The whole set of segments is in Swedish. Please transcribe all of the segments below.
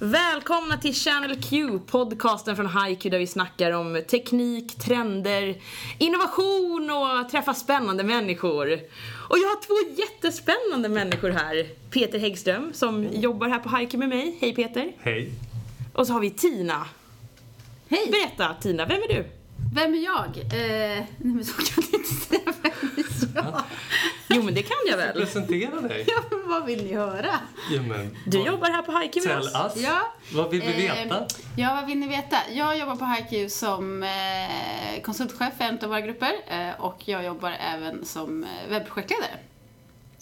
Välkomna till Channel Q, podcasten från HiQ där vi snackar om teknik, trender, innovation och träffa spännande människor. Och jag har två jättespännande människor här. Peter Häggström som jobbar här på HiQ med mig. Hej Peter. Hej. Och så har vi Tina. Hej! Berätta Tina, vem är du? Vem är jag? Eh, nej men så kan jag inte säga vem är jag? Jo men det kan jag väl. Presentera dig. Ja, men vad vill ni höra? Ja, men, Du vad- jobbar här på HiQ med Tell oss. us. Ja. Vad vill vi veta? Eh, ja, vad vill ni veta? Jag jobbar på HiQ som eh, konsultchef för en av våra grupper eh, och jag jobbar även som eh, webbprojektledare.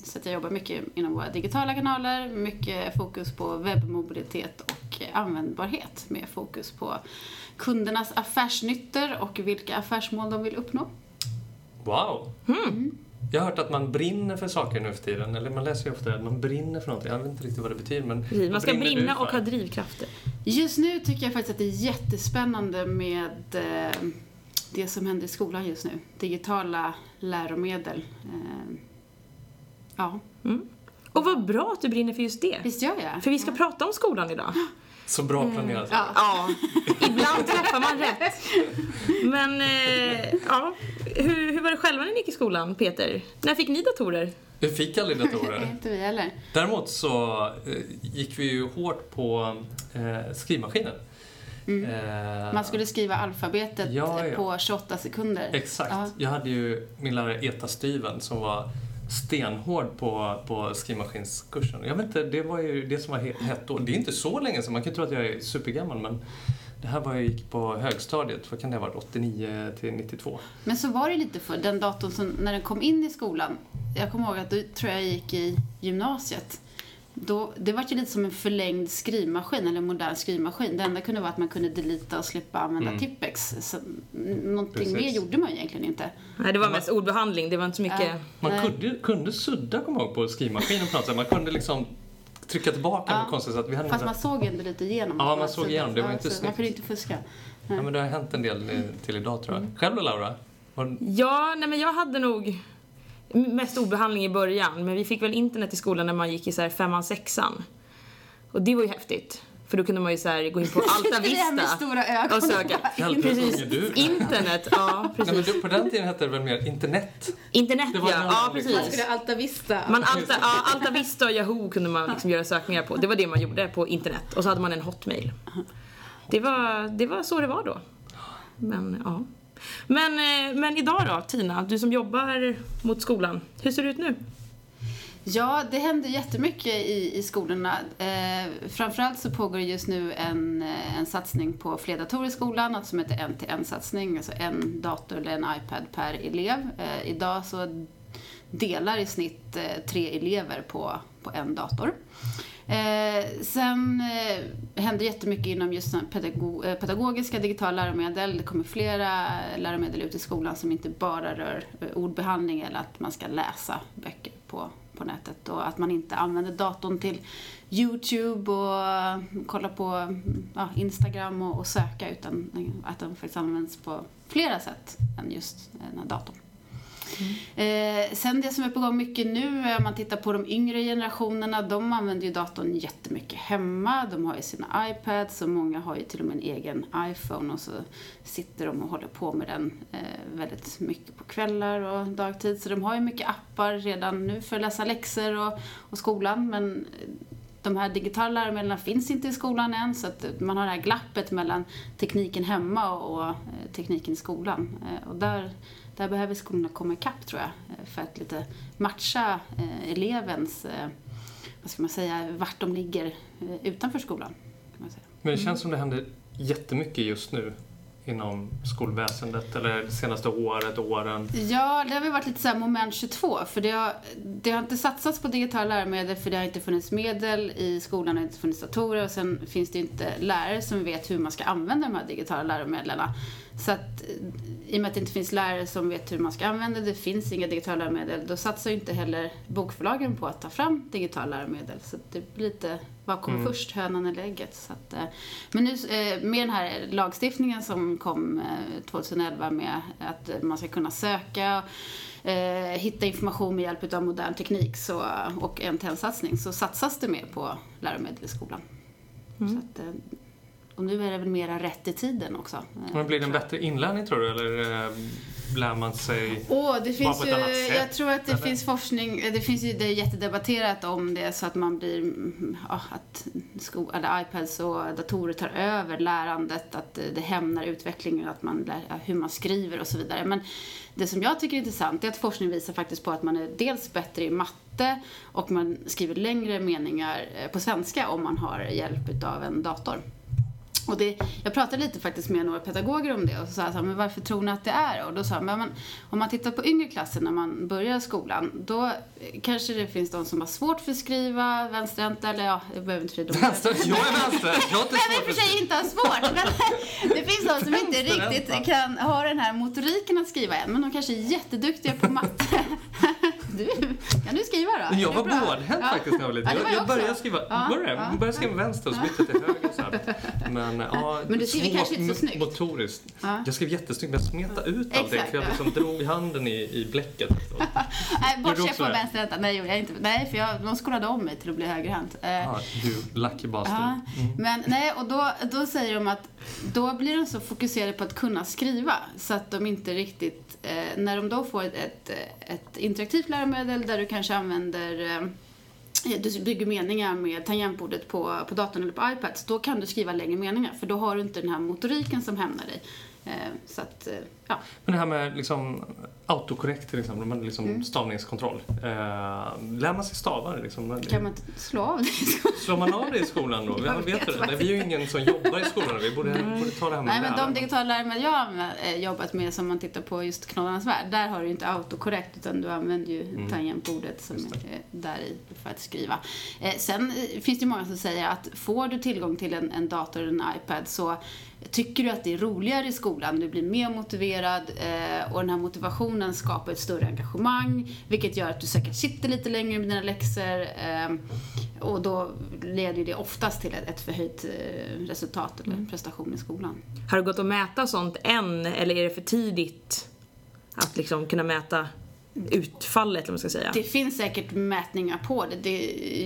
Så att jag jobbar mycket inom våra digitala kanaler, mycket fokus på webbmobilitet och användbarhet med fokus på kundernas affärsnyttor och vilka affärsmål de vill uppnå. Wow. Hmm. Jag har hört att man brinner för saker nu för tiden. Eller man läser ju ofta att man brinner för någonting. Jag vet inte riktigt vad det betyder men... Man vad ska brinna och ha drivkrafter. Just nu tycker jag faktiskt att det är jättespännande med eh, det som händer i skolan just nu. Digitala läromedel. Eh, ja, Och vad bra att du brinner för just det. visst gör jag? För vi ska prata om skolan idag. Så bra planerat. Ja. Ja, ibland träffar man rätt. Men, eh, ja. Hur, hur var det själva när ni gick i skolan, Peter? När fick ni datorer? Vi fick aldrig datorer. Inte vi heller. Däremot så eh, gick vi ju hårt på eh, skrivmaskinen. Eh, Man skulle skriva alfabetet Ja, ja. på 28 sekunder. Exakt. Ja. Jag hade ju min lärare Eta Styven som var stenhård på, på skrivmaskinskursen. Jag vet inte, det var ju det som var hett då. Det är inte så länge sedan, man kan tro att jag är supergammal men det här var jag gick på högstadiet, vad kan det ha varit, 89 till 92? Men så var det lite för den datorn som, när den kom in i skolan. Jag kommer ihåg att då tror jag jag gick i gymnasiet. Då, det var ju lite som en förlängd skrivmaskin, eller en modern skrivmaskin. Det enda kunde vara att man kunde delita och slippa använda Tippex. Så, någonting Mm. Precis. mer gjorde man egentligen inte. Nej, det var mest ordbehandling, det var inte så mycket... Ja. Man Nej. kunde, kunde sudda, kommer jag ihåg, på skrivmaskinen på något sätt. Man kunde liksom trycka tillbaka Ja. på konstigt sätt. Vi hade Fast man såg ändå lite igenom. Ja, man såg igenom. Det var inte så Man snyggt. kunde inte fuska. Ja, men det har hänt en del eh, till idag tror Mm. jag. Själv då Laura? Var, Ja, nej men jag hade nog mest ordbehandling i början, men vi fick väl internet i skolan när man gick i så här femman, sexan. Och det var ju häftigt. För då kunde man ju så här gå in på Alta Det här med Vista stora ögon. och söka. Precis, internet, ja Nej, men precis. du, på den tiden hette det väl mer internet? Internet Det var ja, ja annan Man precis. skulle Alta Vista. Man Alta, ja, Alta Vista och Yahoo kunde man liksom göra sökningar på. Det var det man gjorde på internet. Och så hade man en hotmail. Det var, det var så det var då. Men ja. Men, eh, men idag då, Tina, du som jobbar mot skolan. Hur ser det ut nu? Ja, det händer jättemycket i, i skolorna. Eh, framförallt så pågår just nu en, eh, en satsning på fler datorer i skolan, något som heter en-till-en-satsning, alltså en dator eller en iPad per elev. Eh, idag så delar i snitt eh, tre elever på, på en dator. Eh, sen eh, händer jättemycket inom just pedago eh, pedagogiska digitala läromedel. Det kommer flera läromedel ut i skolan som inte bara rör eh, ordbehandling eller att man ska läsa böcker på, på nätet och att man inte använder datorn till Youtube och kolla på ja, Instagram och, och söka utan att den faktiskt används på flera sätt än just den här datorn. Eh, sen det som är på gång mycket nu, om man tittar på de yngre generationerna, de använder ju datorn jättemycket hemma. De har ju sina iPads och många har ju till och med en egen iPhone och så sitter de och håller på med den eh, väldigt mycket på kvällar och dagtid. Så de har ju mycket appar redan nu för att läsa läxor och, och skolan, men de här digitala läromedlen finns inte i skolan än så att man har det här glappet mellan tekniken hemma och, och eh, tekniken i skolan. Eh, och där, där behöver skolorna komma ikapp tror jag eh, för att lite matcha eh, elevens, eh, vad ska man säga, vart de ligger utanför skolan. Men det känns som det händer jättemycket just nu inom skolväsendet eller det senaste året, åren. Ja, det har väl varit lite så moment 22. För det har, det har inte satsats på digitala läromedel för det har inte funnits medel i skolan, det har inte funnits datorer och sen finns det inte lärare som vet hur man ska använda de här digitala läromedlen. Så att i och med att det inte finns lärare som vet hur man ska använda det, finns inga digitala läromedel, då satsar ju inte heller bokförlagen på att ta fram digitala läromedel. Så det blir lite, vad kommer först, hönan eller ägget? Så att, eh, men nu eh, med den här lagstiftningen som kom eh, 2011 med att man ska kunna söka eh, hitta information med hjälp av modern teknik så, och en satsning så satsas det mer på läromedel i skolan. Mm. Så att, eh, och nu är det väl mera rätt i tiden också. eh, Men blir det en bättre inlärning tror du, eller eh, lär man sig... Åh, det finns på ett ju, annat sätt, jag tror att det eller? finns forskning, det finns ju, det är jättedebatterat om det så att man blir, ja, att sko, eller iPads och datorer tar över lärandet, att det hämmar utvecklingen, att man lär, hur man skriver och så vidare. Men det som jag tycker är intressant är att forskning visar faktiskt på att man är dels bättre i matte och man skriver längre meningar eh, på svenska om man har hjälp av en dator. Och det, jag pratade lite faktiskt med några pedagoger om det och så sa jag men varför tror ni att det är? Och då sa men man, om man tittar på yngre klasser när man börjar skolan, då kanske det finns de som har svårt för att skriva, vänsterhänta eller ja, jag behöver inte de Vänster, jag är vänster, jag har inte svårt för sig inte har svårt. Men det finns de som inte riktigt kan ha den här motoriken att skriva än, men de kanske är jätteduktiga på matte. Du, kan du skriva då? Jag var bårdhänt faktiskt när jag var liten. Ja, jag, jag började skriva, Ja, började, ja. började skriva vänster och så bytte till höger så här. Men ja, Men du skriver kanske inte så snyggt. Motoriskt. Ja. Jag skrev jättesnyggt men jag smetade ut allting för jag ja. liksom drog handen i, i bläcket. Nej, bortse från vänsterhänta. Nej, gjorde jag inte. Nej, för jag, de skolade om mig till att bli högerhänt. Eh, Ja, du lucky bastard. Ja, men nej, och då, då säger de att då blir de så fokuserade på att kunna skriva så att de inte riktigt, eh, när de då får ett, ett, ett interaktivt läromedel där du kanske använder eh, du bygger meningar med tangentbordet på, på datorn eller på iPads, då kan du skriva längre meningar för då har du inte den här motoriken som hämnar dig. Eh, så att, eh, ja. Men det här med liksom autokorrekt till exempel, men liksom Mm. stavningskontroll. Eh, lär man sig stava? Liksom? Kan man slå av det? Slår man av det i skolan då? Jag vet vet det? faktiskt Vi är ju ingen som jobbar i skolan. Vi borde, borde ta det här med Nej, men de lärarna. digitala läromedel jag har eh, jobbat med som man tittar på just Knollarnas värld, där har du inte autokorrekt utan du använder ju Mm. tangentbordet som är där i för att skriva. Eh, sen eh, finns det ju många som säger att får du tillgång till en, en dator eller en iPad så tycker du att det är roligare i skolan, du blir mer motiverad eh, och den här motivationen skapar ett större engagemang vilket gör att du säkert sitter lite längre med dina läxor eh, och då leder det oftast till ett, ett förhöjt eh, resultat eller prestation i skolan. Har det gått att mäta sånt än, eller är det för tidigt att liksom kunna mäta utfallet, eller man ska säga? Det finns säkert mätningar på det. det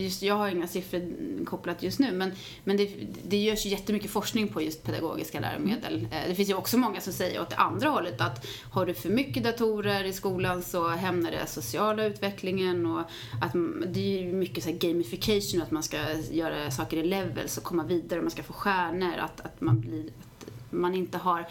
just, jag har inga siffror kopplat just nu, men, men det, det görs jättemycket forskning på just pedagogiska läromedel. Eh, Det finns ju också många som säger åt det andra hållet att har du för mycket datorer i skolan så hämnar det sociala utvecklingen och att det är ju mycket så gamification, att man ska göra saker i levels och komma vidare, man ska få stjärnor, att, att man blir, att man inte har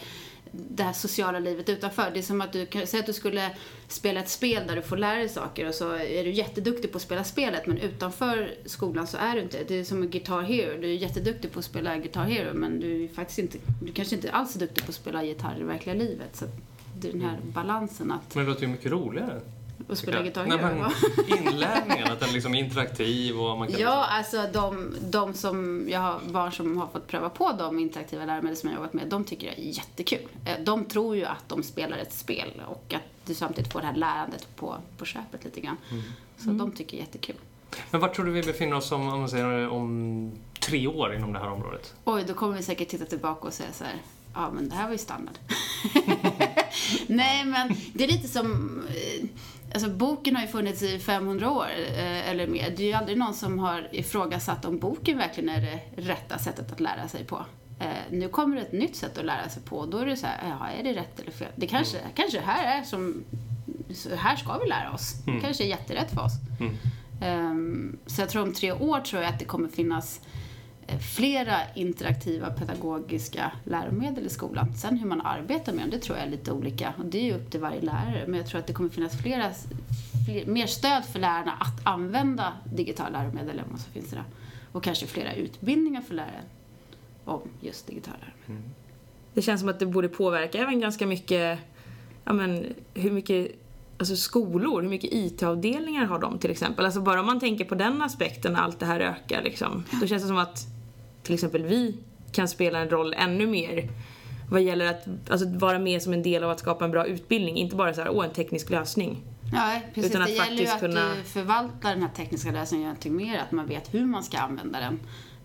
det här sociala livet utanför. Det är som att du kan säga att du skulle spela ett spel där du får lära dig saker och så är du jätteduktig på att spela spelet men utanför skolan så är du inte. Det är som en Guitar Hero. Du är jätteduktig på att spela Guitar Hero men du är faktiskt inte, du kanske inte alls är duktig på att spela gitarr i verkliga livet. Så det är den här balansen att, Men det låter ju mycket roligare. Att spela Guitar Nej, Hero. men inlärningen, att den liksom är interaktiv och man kan... Ja, alltså de, de som, jag har barn som har fått pröva på de interaktiva läromedel som jag har jobbat med, de tycker det är jättekul. Eh, De tror ju att de spelar ett spel och att du samtidigt får det här lärandet på, på köpet lite grann. Så de tycker det är jättekul. Men var tror du vi befinner oss om, om, man säger, om tre år inom det här området? Oj, då kommer vi säkert titta tillbaka och säga så här, ja men det här var ju standard. Nej, men det är lite som, eh, alltså boken har ju funnits i 500 år eh, eller mer. Det är ju aldrig någon som har ifrågasatt om boken verkligen är det rätta sättet att lära sig på. Eh, nu kommer det ett nytt sätt att lära sig på och då är det så här, ja, är det rätt eller fel? Det kanske, kanske det här är som, här ska vi lära oss. Det kanske är jätterätt för oss. Mm. Ehm, så jag tror om tre år tror jag att det kommer finnas flera interaktiva pedagogiska läromedel i skolan. Sen hur man arbetar med dem, det tror jag är lite olika. Och det är ju upp till varje lärare. Men jag tror att det kommer finnas flera, fler, mer stöd för lärarna att använda digitala läromedel än vad som finns idag. Och kanske flera utbildningar för lärare om just digitala läromedel. Det känns som att det borde påverka även ganska mycket, ja men hur mycket, alltså skolor, hur mycket IT-avdelningar har de till exempel? Alltså bara om man tänker på den aspekten, allt det här ökar liksom. Då känns det som att till exempel vi kan spela en roll ännu mer vad gäller att alltså, vara med som en del av att skapa en bra utbildning, inte bara så här, åh en teknisk lösning. Ja, precis. Utan att det gäller ju att kunna- du förvaltar den här tekniska lösningen någonting mer, att man vet hur man ska använda den.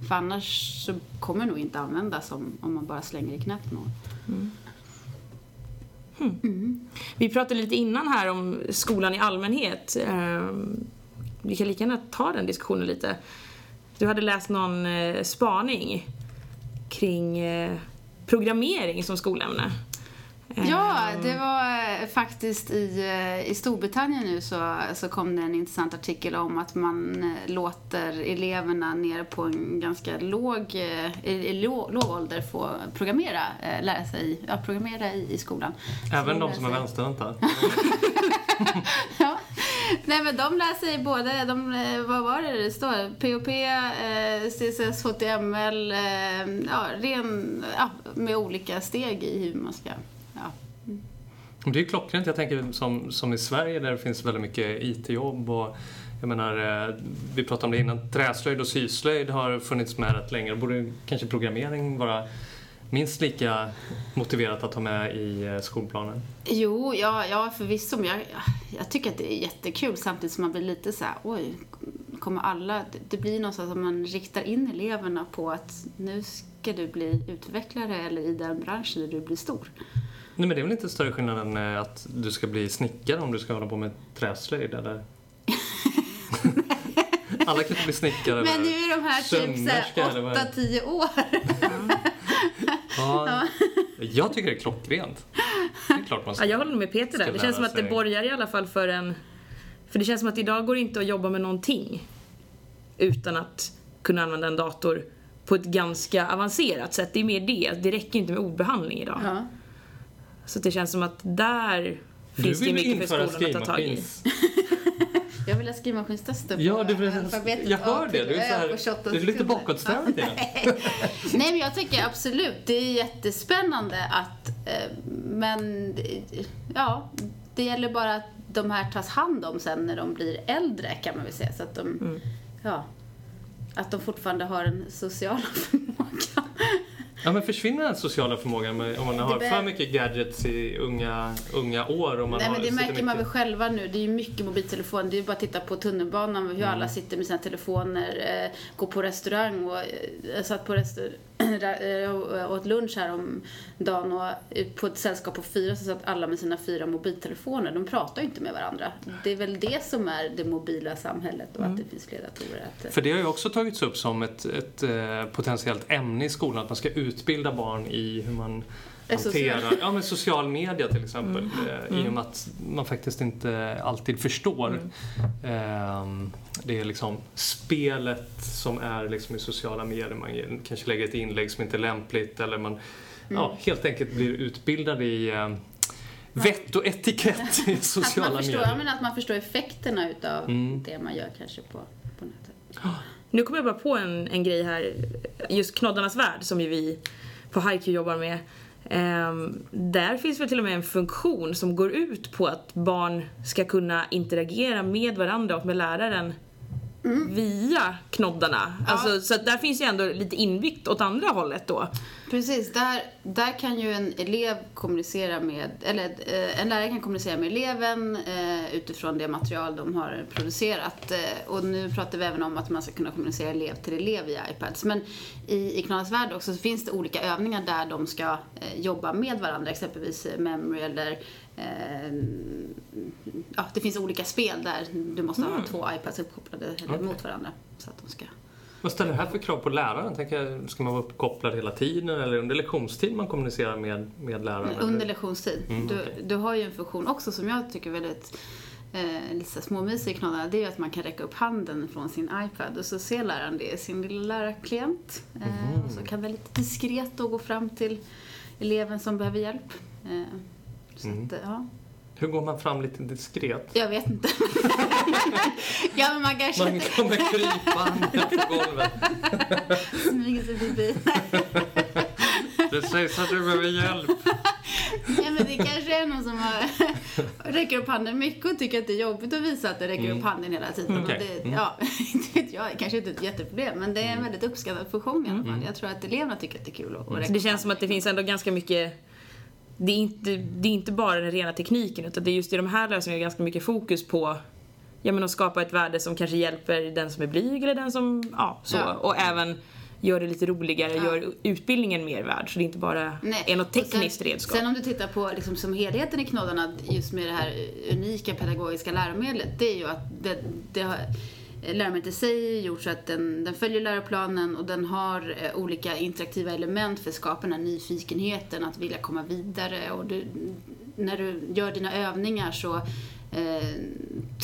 För annars så kommer det nog inte användas om, om man bara slänger i knät på någon. Vi pratade lite innan här om skolan i allmänhet. Ehm, Vi kan lika gärna ta den diskussionen lite. Du hade läst någon eh, spaning kring eh, programmering som skolämne. Ja, Ehm, det var eh, faktiskt i, eh, i Storbritannien nu så, så kom det en intressant artikel om att man eh, låter eleverna ner på en ganska låg, eh, i, i låg, låg ålder få programmera, eh, lära sig, ja, programmera i, i skolan. Även Så de som är vänsterhänta. Ja. Nej men de lär sig både, de, eh, vad var det det står? POP, eh, CSS, HTML, eh, ja, ren, ja, med olika steg i hur man ska, ja. Mm. Det är ju klockrent. Jag tänker som, som i Sverige där det finns väldigt mycket IT-jobb och jag menar, eh, vi pratade om det innan, träslöjd och syslöjd har funnits med rätt länge. Då borde kanske programmering vara minst lika motiverat att ha med i eh, skolplanen. Jo, ja, ja förvisso. Men jag, jag tycker att det är jättekul samtidigt som man blir lite så här, oj, kommer alla... Det, blir någonstans att man riktar in eleverna på att nu ska du bli utvecklare eller i den branschen där du blir stor. Nej men det är väl inte större skillnad än eh, att du ska bli snickare om du ska hålla på med träslöjd eller? Alla kan inte bli snickare Men nu är de här typ sömmerska eller vad är det? 8-10 år. Ja, jag tycker det är klockrent. Det är klart man Ja, ska. jag håller med Peter där. Det känns som att det sig. borgar i alla fall för en... För det känns som att idag går det inte att jobba med någonting utan att kunna använda en dator på ett ganska avancerat sätt. Det är mer det. Det räcker inte med ordbehandling idag. Ja. Så det känns som att där Du finns det mycket för skolan att ta tag i. Jag vill ha skrivmaskinstester på Ja, du vill... alfabetet Jag hör det. Du är, så här, på 28 du är lite bakåtsträvande. Nej men jag tycker absolut, det är jättespännande att, eh, men ja, det gäller bara att de här tas hand om sen när de blir äldre kan man väl säga. Så att de, Mm. ja, att de fortfarande har en social förmåga. Ja, men försvinner den sociala förmågan med, om man har för mycket gadgets i unga, unga år? Och man Nej har, men det märker man väl mycket- själv nu. Det är ju mycket mobiltelefon. Det är ju bara att titta på tunnelbanan hur Mm. alla sitter med sina telefoner, eh, går på restaurang och eh, satt på restaurang och åt lunch här om dagen och ut på ett sällskap på fyra så satt alla med sina fyra mobiltelefoner. De pratar ju inte med varandra. Det är väl det som är det mobila samhället och Mm. att det finns fler datorer. Att, eh, För det har ju också tagits upp som ett, ett eh, potentiellt ämne i skolan, att man ska utbilda barn i hur man Hanterar ja, men social media till exempel. Mm. Eh, I och med att man faktiskt inte alltid förstår. Mm. Ehm, det är liksom spelet som är liksom i sociala medier. Man kanske lägger ett inlägg som inte är lämpligt eller man ja, Mm. helt enkelt blir utbildad i eh, vett och etikett i att, sociala man förstår, medier. ja, men att man förstår effekterna utav Mm. det man gör kanske på, på nätet. Nu kommer jag bara på en, en grej här. Just Knoddarnas värld som ju vi på HiQ jobbar med. Ehm, där finns väl till och med en funktion som går ut på att barn ska kunna interagera med varandra och med läraren via knoddarna. Alltså, så där finns ju ändå lite inbyggt åt andra hållet då. Precis, där, där kan ju en elev kommunicera med, eller eh, en lärare kan kommunicera med eleven eh, utifrån det material de har producerat. Eh, och nu pratar vi även om att man ska kunna kommunicera elev till elev via iPads. Men i, i Knallas värld också så finns det olika övningar där de ska jobba med varandra, exempelvis memory eller ja, det finns olika spel där du måste ha två iPads uppkopplade eller Okej. mot varandra. Så att de ska Vad ställer det här för krav på läraren? Tänker ska man vara uppkopplad hela tiden eller under lektionstid man kommunicerar med, med läraren? Under eller? lektionstid. Mm, du, okej. du har ju en funktion också som jag tycker är väldigt eh, lite småmysig. Det är ju att man kan räcka upp handen från sin iPad och så ser läraren det i sin lilla lärarklient. Eh, och så kan det lite diskret då gå fram till eleven som behöver hjälp. Eh, så Mm. att, ja. Hur går man fram lite diskret? Jag vet inte. ja, men man kanske Man kommer krypande på golvet. smyger sig förbi. Det sägs att du behöver hjälp. Ja, men det kanske är någon som har, räcker upp handen mycket och tycker att det är jobbigt att visa att det räcker upp handen hela tiden. Och det, Mm. ja, inte vet jag, kanske inte ett jätteproblem, men det är en väldigt uppskattad funktion i alla fall. Jag tror att eleverna tycker att det är kul att, att räcka Så det känns som att det finns ändå ganska mycket det är, inte, det är inte bara den rena tekniken utan det är just i de här lösningarna ganska mycket fokus på ja, men att skapa ett värde som kanske hjälper den som är blyg eller den som, ja så. Ja. Och även gör det lite roligare, Ja. gör utbildningen mer värd. Så det inte bara Nej. är något Och sen- tekniskt redskap. Sen om du tittar på liksom, som helheten i knoddarna, just med det här unika pedagogiska läromedlet, det är ju att det, det har, läromedlet i sig gjort så att den, den följer läroplanen och den har eh, olika interaktiva element för att skapa den här nyfikenheten, att vilja komma vidare. Och du, när du gör dina övningar så eh,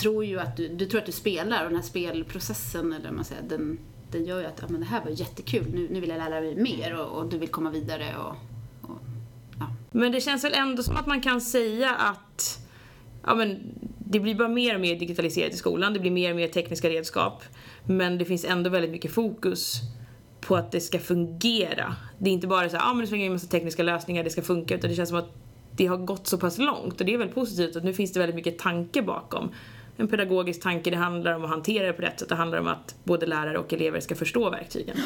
tror ju att du, du tror att du spelar och den här spelprocessen, eller vad man säger, den, den gör ju att ja, men det här var jättekul, nu, nu vill jag lära mig mer och, och du vill komma vidare. Och, och, ja. Men det känns väl ändå som att man kan säga att ja, men det blir bara mer och mer digitaliserat i skolan, det blir mer och mer tekniska redskap. Men det finns ändå väldigt mycket fokus på att det ska fungera. Det är inte bara så här, ah, men det slänger in en massa tekniska lösningar, det ska funka, utan det känns som att det har gått så pass långt och det är väl positivt att nu finns det väldigt mycket tanke bakom. En pedagogisk tanke, det handlar om att hantera det på rätt sätt, det handlar om att både lärare och elever ska förstå verktygen.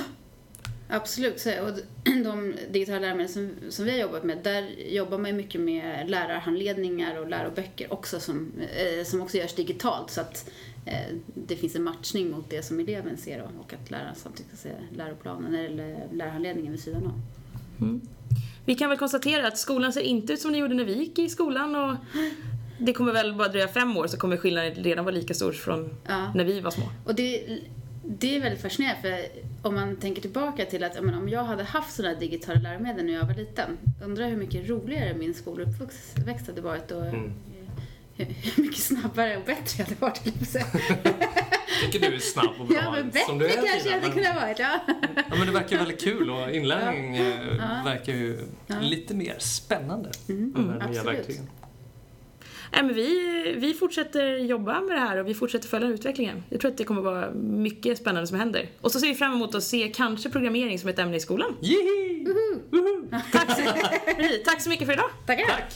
Absolut. Så, och de digitala läromedel som, som vi har jobbat med, där jobbar man ju mycket med lärarhandledningar och läroböcker också som, eh, som också görs digitalt så att eh, det finns en matchning mot det som eleven ser och, och att läraren samtidigt kan se läroplanen eller lärarhandledningen vid sidan av. Vi kan väl konstatera att skolan ser inte ut som den gjorde när vi gick i skolan och det kommer väl bara dröja fem år så kommer skillnaden redan vara lika stor från Ja. när vi var små. Och det, det är väldigt fascinerande för om man tänker tillbaka till att men om jag hade haft sådana här digitala läromedel när jag var liten, undrar hur mycket roligare min skoluppväxt hade varit och Mm. hur, hur mycket snabbare och bättre jag hade varit, jag. Tycker du är snabb och bra. Ja, men som du bättre är kanske jag hade kunnat varit, ja. Ja, men det verkar väldigt kul och inlärning eh, Ja. verkar ju Ja. lite mer spännande. Mm, de här nya absolut. verktygen. Nej, men vi, vi fortsätter jobba med det här och vi fortsätter följa utvecklingen. Jag tror att det kommer vara mycket spännande som händer. Och så ser vi fram emot att se kanske programmering som ett ämne i skolan. Jihi! Tack så, tack så mycket för idag! Tackar! Tack!